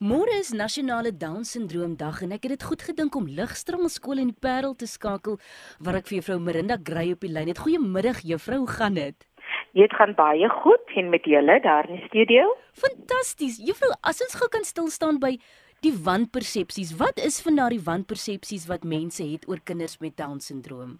Môre is nasionale Down syndroom dag en ek het dit goed gedink om Ligstraal skool in die Parel te skakel waar ek vir juffrou Marinda Grey op die lyn het. Goeiemiddag juffrou, hoe gaan dit? Dit gaan baie goed en met julle daar in die studio. Fantasties. Juffrou, as ons gou kan stil staan by die wanpersepsies. Wat is van daardie wanpersepsies wat mense het oor kinders met Down syndroom?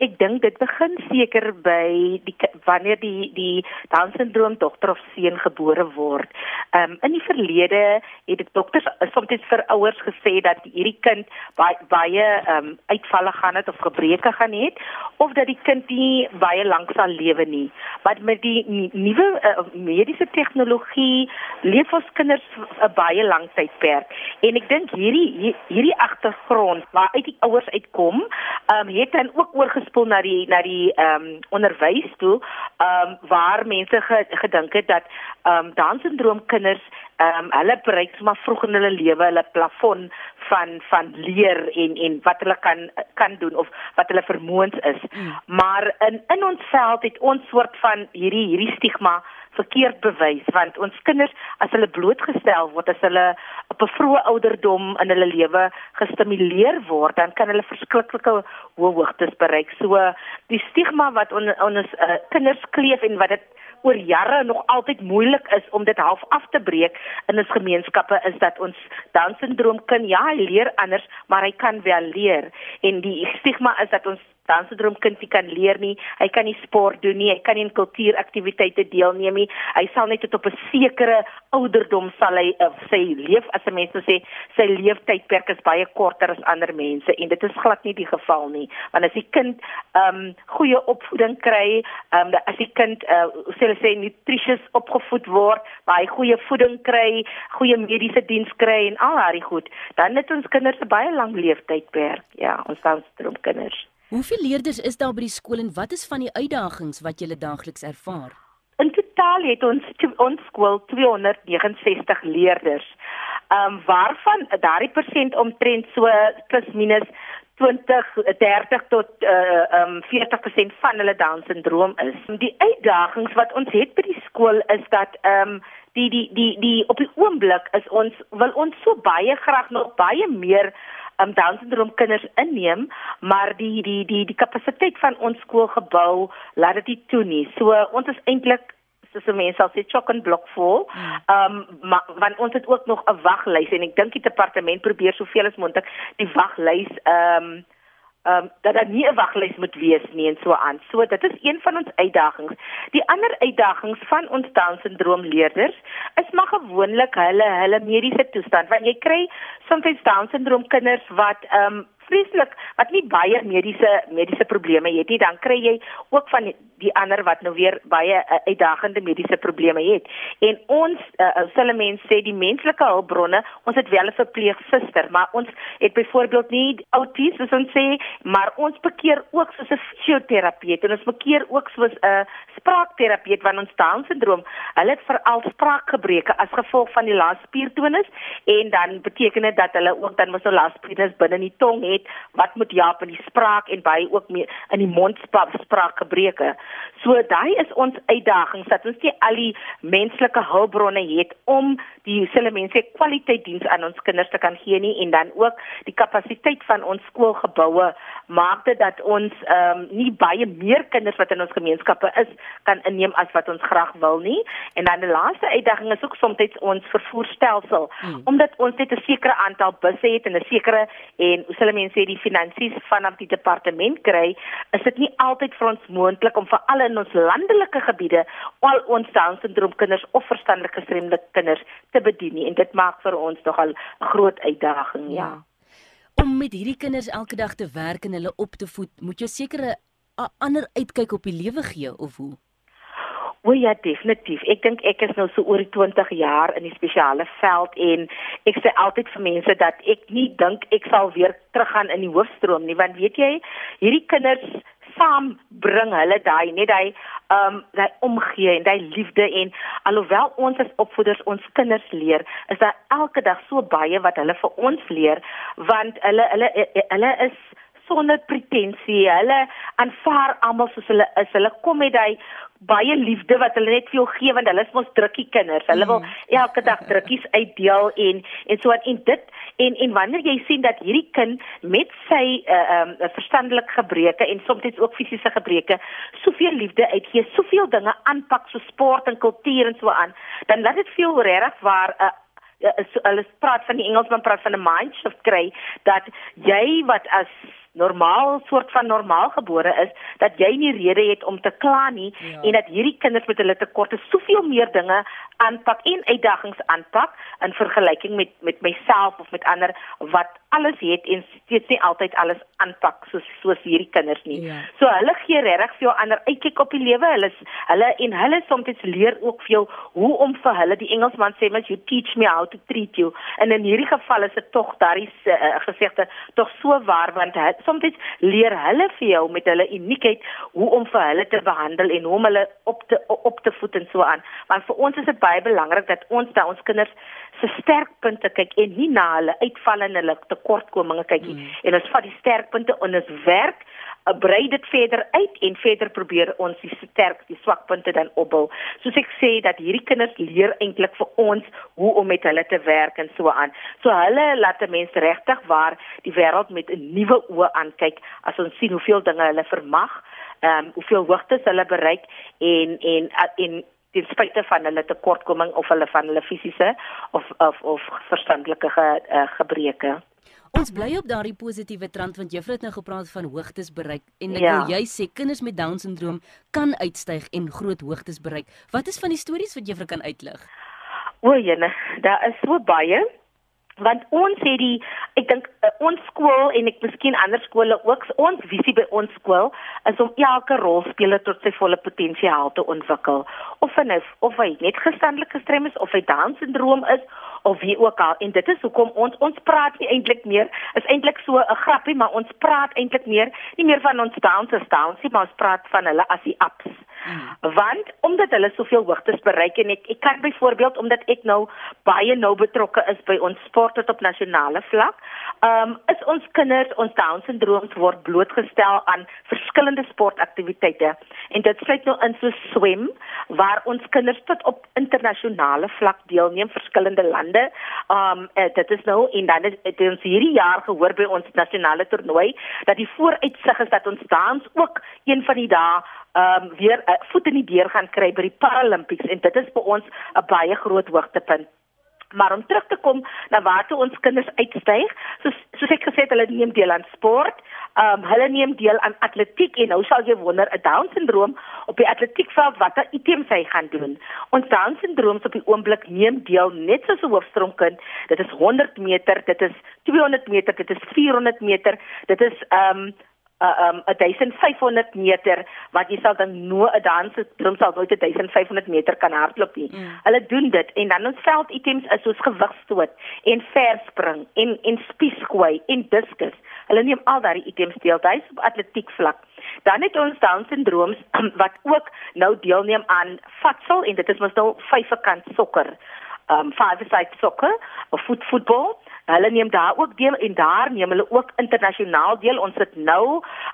Ek dink dit begin seker by die wanneer die die Down syndroom dogter of seun gebore word. Ehm um, in die verlede het dit dokters soms vir ouers gesê dat hierdie kind baie baie ehm um, uitvalle gaan het of gebreke gaan hê of dat die kind nie baie lank sal lewe nie. Maar met die nuwe uh, mediese tegnologie leef ons kinders 'n baie lang tydperk. En ek dink hierdie hierdie agtergrond waar uit die ouers uitkom, ehm um, het dan ook oor spoel na die na die ehm um, onderwys toe ehm um, waar mense ge, gedink het dat ehm um, Down syndroom kinders ehm um, hulle bereik maar vroeg in hulle lewe hulle plafon van van leer en en wat hulle kan kan doen of wat hulle vermoëns is. Mm. Maar in in ons veld het ons soort van hierdie hierdie stigma verkeerd bewys want ons kinders as hulle blootgestel word as hulle op 'n vroeë ouderdom in hulle lewe gestimuleer word dan kan hulle verskriklike hoë hoogtes bereik. So die stigma wat on, ons uh, kinders kleef en wat dit oor jare nog altyd moeilik is om dit half af te breek in ons gemeenskappe is dat ons Down syndroom kind ja, hy leer anders, maar hy kan wel leer en die stigma is dat ons Down syndroom kind nie kan leer nie, hy kan nie sport doen nie, hy kan nie kultuuraktiwiteite deelneem nie. Hy sal net tot op 'n sekere ouderdom sal hy uh, sy leef as 'n mens sê sy leeftydperk is baie korter as ander mense en dit is glad nie die geval nie. Want as die kind ehm um, goeie opvoeding kry, ehm um, as die kind uh, sê hulle sê nutritious opgevoed word, baie goeie voeding kry, goeie mediese diens kry en al daai goed, dan het ons kinders 'n baie lang leeftydperk. Ja, ons Down syndroom kinders. Hoeveel leerders is daar by die skool en wat is van die uitdagings wat julle daagliks ervaar? In totaal het ons ons skool 269 leerders. Ehm um, waarvan daardie persent omtrent so plus minus 20 30 tot uh um 40% van hulle down syndroom is. Die uitdagings wat ons het by die skool is dat um die die die die op die oomblik is ons wil ons so baie graag nog baie meer um, Down syndroom kinders inneem, maar die die die die kapasiteit van ons skoolgebou laat dit nie toe nie. So ons is eintlik soos mense sal sê chock and block vol. Ehm um, want ons het ook nog 'n waglys en ek dink die departement probeer soveel as moontlik die waglys ehm um, ehm um, dat daar nie 'n waglys moet wees nie en so aan. So dit is een van ons uitdagings. Die ander uitdagings van ons Down syndroom leerders is maar gewoonlik hulle hulle mediese toestand. Want jy kry soms Down syndroom kinders wat ehm um, vreeslik wat nie baie mediese mediese probleme het nie, dan kry jy ook van die, ander wat nou weer baie uh, uitdagende mediese probleme het. En ons uh, sulle mense sê die menslike hulpbronne, ons het wel 'n verpleegsuster, maar ons het byvoorbeeld nie outies soos ons sê, maar ons bekeer ook soos 'n fisioterapeut en ons bekeer ook soos 'n uh, spraakterapeut want ons Down syndroom, hulle het veral spraakgebreke as gevolg van die laaspiertonus en dan beteken dit dat hulle ook dan mos 'n laaspiertonus binne in die tong het het wat moet help in die spraak en baie ook meer in die mondspraakgebreke. So daai is ons uitdagings dat ons nie al die menslike hulpbronne het om die hulle mense kwaliteit diens aan ons kinders te kan gee nie en dan ook die kapasiteit van ons skoolgeboue maak dit dat ons ehm um, nie baie meer kinders wat in ons gemeenskappe is kan inneem as wat ons graag wil nie. En dan die laaste uitdaging is ook soms ons vervoerstelsel hmm. omdat ons net 'n sekere aantal busse het en 'n sekere en hoe hulle mense die finansies vanaf die departement kry, is dit nie altyd vir ons moontlik om vir al in ons landelike gebiede al ons Down syndroom kinders of verstandelike gestremde kinders te bedien nie en dit maak vir ons nogal 'n groot uitdaging, ja. ja. Om met hierdie kinders elke dag te werk en hulle op te voed, moet jy seker 'n ander uitkyk op die lewe gee of hoe? O ja, definitief. Ek dink ek is nou so oor 20 jaar in die spesiale veld en ek sê altyd vir mense dat ek nie dink ek sal weer teruggaan in die hoofstroom nie, want weet jy, hierdie kinders saam bring hulle daai net daai ehm um, daai omgee en daai liefde en alhoewel ons as opvoeders ons kinders leer, is daar elke dag so baie wat hulle vir ons leer want hulle hulle hulle is sonder pretensie. Hulle aanvaar almal soos hulle is. Hulle kom met daai baie liefde wat hulle net vir jou gee want hulle is mos drukkie kinders. Hulle wil mm. elke dag drukkies uitdeel en en so en dit en en wanneer jy sien dat hierdie kind met sy uh um verstandelike gebreke en soms ook fisiese gebreke soveel liefde uitgee, soveel dinge aanpak so sport en kultuur en so aan, dan laat dit veel regtig waar 'n uh, Ja, hulle praat van die Engelsman praat van 'n mind shift kry dat jy wat as normaal soort van normaal gebore is dat jy nie rede het om te kla nie ja. en dat hierdie kinders met hulle tekorte soveel meer dinge aanpak en uitdagings aanpak in vergelyking met met myself of met ander wat alles het en steeds nie altyd alles aanpak soos soos hierdie kinders nie. Ja. So hulle gee regtig vir jou ander uitkyk op die lewe. Hulle hulle en hulle soms leer ook vir jou hoe om vir hulle die Engelsman sê mens you teach me how to treat you. En in hierdie geval is dit tog daardie uh, gesegde tog so waar want soms leer hulle vir jou met hulle uniekheid hoe om vir hulle te behandel en hoe om hulle op te op te voed en so aan. Want vir ons is dit baie belangrik dat ons da ons kinders se sterkpunte kyk en nie na hulle uitvalle en hulle tekortkominge kyk nie. Mm. En ons vat die sterkpunte en ons werk uh, brei dit verder uit en verder probeer ons die sterk die swakpunte dan opbou. Soos ek sê dat hierdie kinders leer eintlik vir ons hoe om met hulle te werk en so aan. So hulle laat mense regtig waar die wêreld met 'n nuwe oë aankyk as ons sien hoeveel dinge hulle vermag, ehm um, hoeveel hoogtes hulle bereik en en en ten spyte van hulle tekortkoming of hulle van hulle fisiese of of of verstandelike ge, uh, gebreke. Ons bly op daardie positiewe trant want juffrou het nou gepraat van hoogtes bereik en ek ja. wil jy sê kinders met down syndroom kan uitstyg en groot hoogtes bereik. Wat is van die stories wat juffrou kan uitlig? O, jene, daar is so baie want ons het die ek dink uh, ons skool en ek miskien ander skole ook ons visie by ons skool is om elke rolspeler tot sy volle potensiaal te ontwikkel. Of hy nou, of hy net gestandelik gestrem is of hy down syndroom is of wie ook al. En dit is hoekom ons ons praat nie eintlik meer is eintlik so 'n grappie maar ons praat eintlik meer nie meer van ons downs as downs nie maar ons praat van hulle as die ups hmm. want omdat hulle soveel hoogtes bereik en ek ek kan byvoorbeeld omdat ek nou baie nou betrokke is by ons sport tot op nasionale vlak um, is ons kinders ons down syndrooms word blootgestel aan verskillende sportaktiwiteite en dit sluit nou in so swem waar ons kinders tot op internasionale vlak deelneem verskillende lande. Um uh, dit is nou en dan het, het ons hierdie jaar gehoor by ons nasionale toernooi dat die vooruitsig is dat ons dans ook een van die dae um weer uh, voet in die deur gaan kry by die Paralympics en dit is vir ons 'n baie groot hoogtepunt. Maar om terug te kom na waar toe ons kinders uitstyg, soos soos ek gesê het, hulle neem deel aan sport. Ehm um, hulle neem deel aan atletiek en nou sal jy wonder 'n down syndroom op die atletiekveld watter items hy gaan doen. Ons down syndrooms op die oomblik neem deel net soos 'n hoofstroomkind. Dit is 100 meter, dit is 200 meter, dit is 400 meter, dit is ehm um, uh, um 1500 meter wat jy sal dan no 'n danser drum sal nooit 1500 meter kan hardloop nie. Mm. Hulle doen dit en dan ons veld items is soos gewigstoot en verspring en en spiesgooi en diskus. Hulle neem al daai items deel by op atletiek vlak. Dan het ons Down syndrooms wat ook nou deelneem aan vatsel en dit is mos nou vyfkant sokker. Um five-a-side sokker of voet voetbal Hulle neem daar ook deel en daar neem hulle ook internasionaal deel. Ons het nou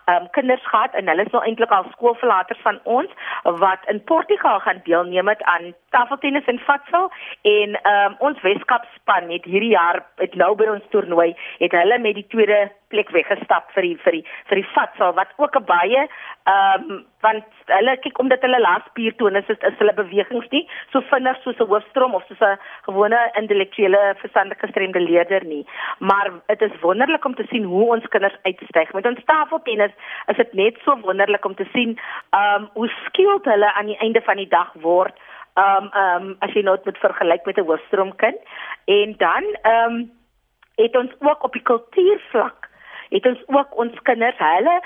um, kinders gehad en hulle is nou eintlik al skoolverlaters van ons wat in Portugal gaan deelneem het aan tafeltennis en vatsel en um, ons Weskaapspan het hierdie jaar het nou by ons toernooi het hulle met die tweede plek weggestap vir die vir die vir die vatsel wat ook 'n baie ehm um, want hulle kyk omdat hulle laaspier is, is hulle bewegings nie so vinnig soos 'n hoofstroom of soos 'n gewone intellektuele verstandelike gestremde leerder nie. Maar dit is wonderlik om te sien hoe ons kinders uitstyg. Met ons tafeltennis is dit net so wonderlik om te sien ehm um, hoe skielik hulle aan die einde van die dag word. Ehm um, ehm um, as jy nou met vergelyk met 'n hoofstroomkind en dan ehm um, het ons ook op die kultuurvlak het ons ook ons kinders, hulle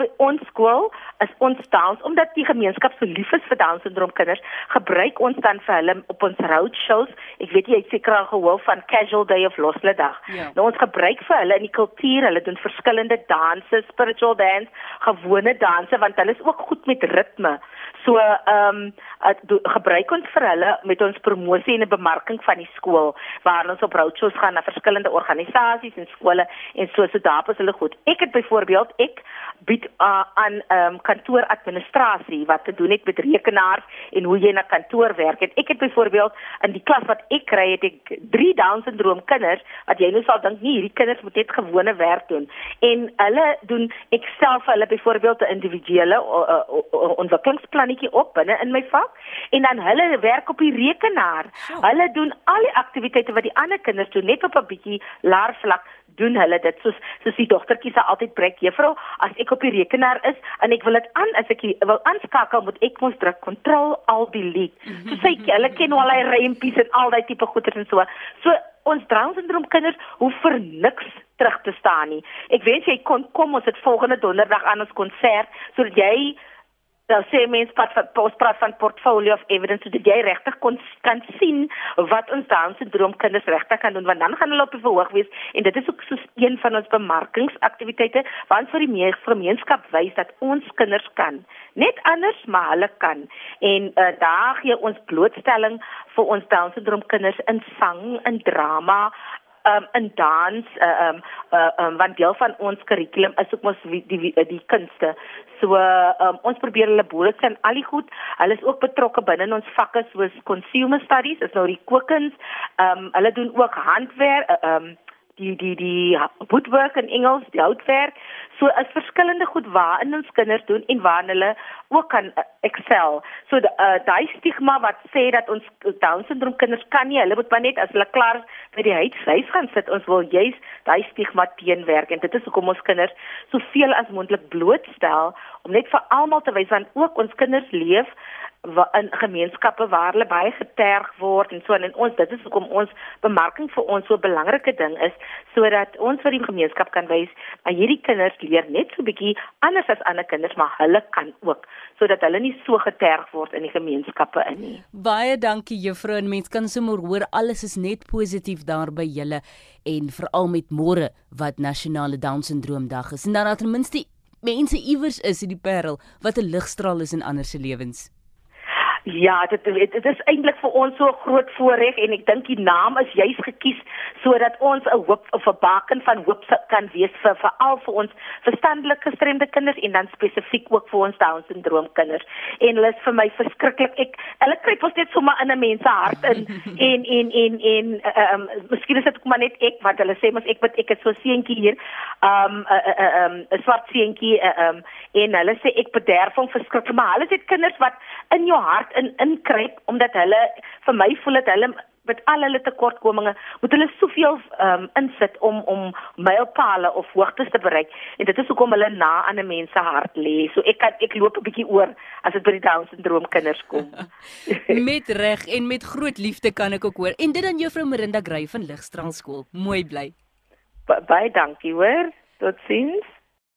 by ons skool, is ons dans omdat die gemeenskap so lief is vir Down syndroom kinders, gebruik ons dan vir hulle op ons road shows. Ek weet jy het seker al gehoor van Casual Day of Loslede dag. Ja. Nou ons gebruik vir hulle in die kultuur, hulle doen verskillende danse, spiritual dance, gewone danse want hulle is ook goed met ritme. So ehm um, gebruik ons vir hulle met ons promosie en 'n bemarking van die skool waar ons op roadshows gaan na verskillende organisasies en skole en so so daar is hulle goed. Ek het byvoorbeeld ek bied uh, aan ehm um, kantooradministrasie wat te doen het met rekenaars en hoe jy na kantoor werk. En ek het byvoorbeeld in die klas wat ek kry het ek 3 down syndroom kinders wat jy nou sal dink nie hierdie kinders moet net gewone werk doen. En hulle doen ek self hulle byvoorbeeld 'n individuele uh, ontwikkelingsplannetjie op binne in my vak en dan hulle werk op die rekenaar. Hulle doen al die aktiwiteite wat die ander kinders doen net op 'n bietjie laer vlak doen hulle dit. Soos soos die dogtertjie se altyd breek juffrou as ek op die rekenaar is en ek wil dit aan as ek wil aanskakel moet ek mos druk control alt delete so sê ek hulle ken al die rempies en al daai tipe goeders en so. So ons Down syndroom kinders hoef vir niks terug te staan nie. Ek wens jy kon kom ons het volgende donderdag aan ons konsert sodat jy dan sê mens pat van postpraat van portfolio of evidence sodat jy regtig kon kan sien wat ons Down syndroom kinders regtig kan doen want dan gaan hulle op die verhoog wees. En dit is ook so een van ons bemarkingsaktiwiteite want vir die gemeenskap wys dat ons kinders kan net anders maar hulle kan. En uh, daar gee ons blootstelling vir ons Down syndroom kinders in sang en drama um, in dans uh, um, uh, um, want deel van ons kurrikulum is ook mos die die, die, kunste. So uh, um, ons probeer hulle boere sien al die goed. Hulle is ook betrokke binne in ons vakke soos consumer studies, is nou die kookkuns. Ehm um, hulle doen ook handwerk, ehm uh, um, die die die woodwork in Engels, die houtwerk. So is verskillende goed waarin ons kinders doen en waarin hulle ook kan uh, excel. So uh, daai stigma wat sê dat ons down syndroom kinders kan nie, hulle moet maar net as hulle klaar by die huis gaan sit. Ons wil juis daai stigma teenwerk en dit is hoekom ons kinders soveel as moontlik blootstel om net vir almal te wys want ook ons kinders leef in gemeenskappe waar hulle baie geterg word en so en ons dit is hoekom ons bemarking vir ons so 'n belangrike ding is sodat ons vir die gemeenskap kan wys dat hierdie kinders leer net so bietjie anders as ander kinders maar hulle kan ook sodat hulle nie so geterg word in die gemeenskappe in nie. Baie dankie juffrou en mens kan sommer hoor alles is net positief daar by julle en veral met môre wat nasionale down syndroom dag is en dan ten minste mense iewers is in die Parel wat 'n ligstraal is in ander se lewens. Ja, dit dit is eintlik vir ons so 'n groot voorreg en ek dink die naam is juis gekies sodat ons 'n hoop of 'n baken van hoop kan wees vir veral vir ons verstandelik gestremde kinders en dan spesifiek ook vir ons Down syndroom kinders. En hulle is vir my verskriklik. Ek hulle kruip ons net sommer in 'n mens se hart in en en en en ehm um, miskien is dit ook maar net ek wat hulle sê mos ek wat ek is so seentjie hier. Ehm um, 'n uh, uh, um, 'n swart seentjie ehm um, en hulle sê ek bederf hom verskriklik, maar hulle is kinders wat in jou hart in inkruip omdat hulle vir my voel dat hulle met al hulle tekortkominge moet hulle soveel um, insit om om mylpale of hoogtes te bereik en dit is hoekom hulle na aan 'n mens se hart lê. So ek kan ek loop 'n bietjie oor as dit by die Down syndroom kinders kom. met reg en met groot liefde kan ek ook hoor. En dit dan juffrou Marinda Grey van Ligstraal skool. Mooi bly. Baie dankie hoor. Totsiens.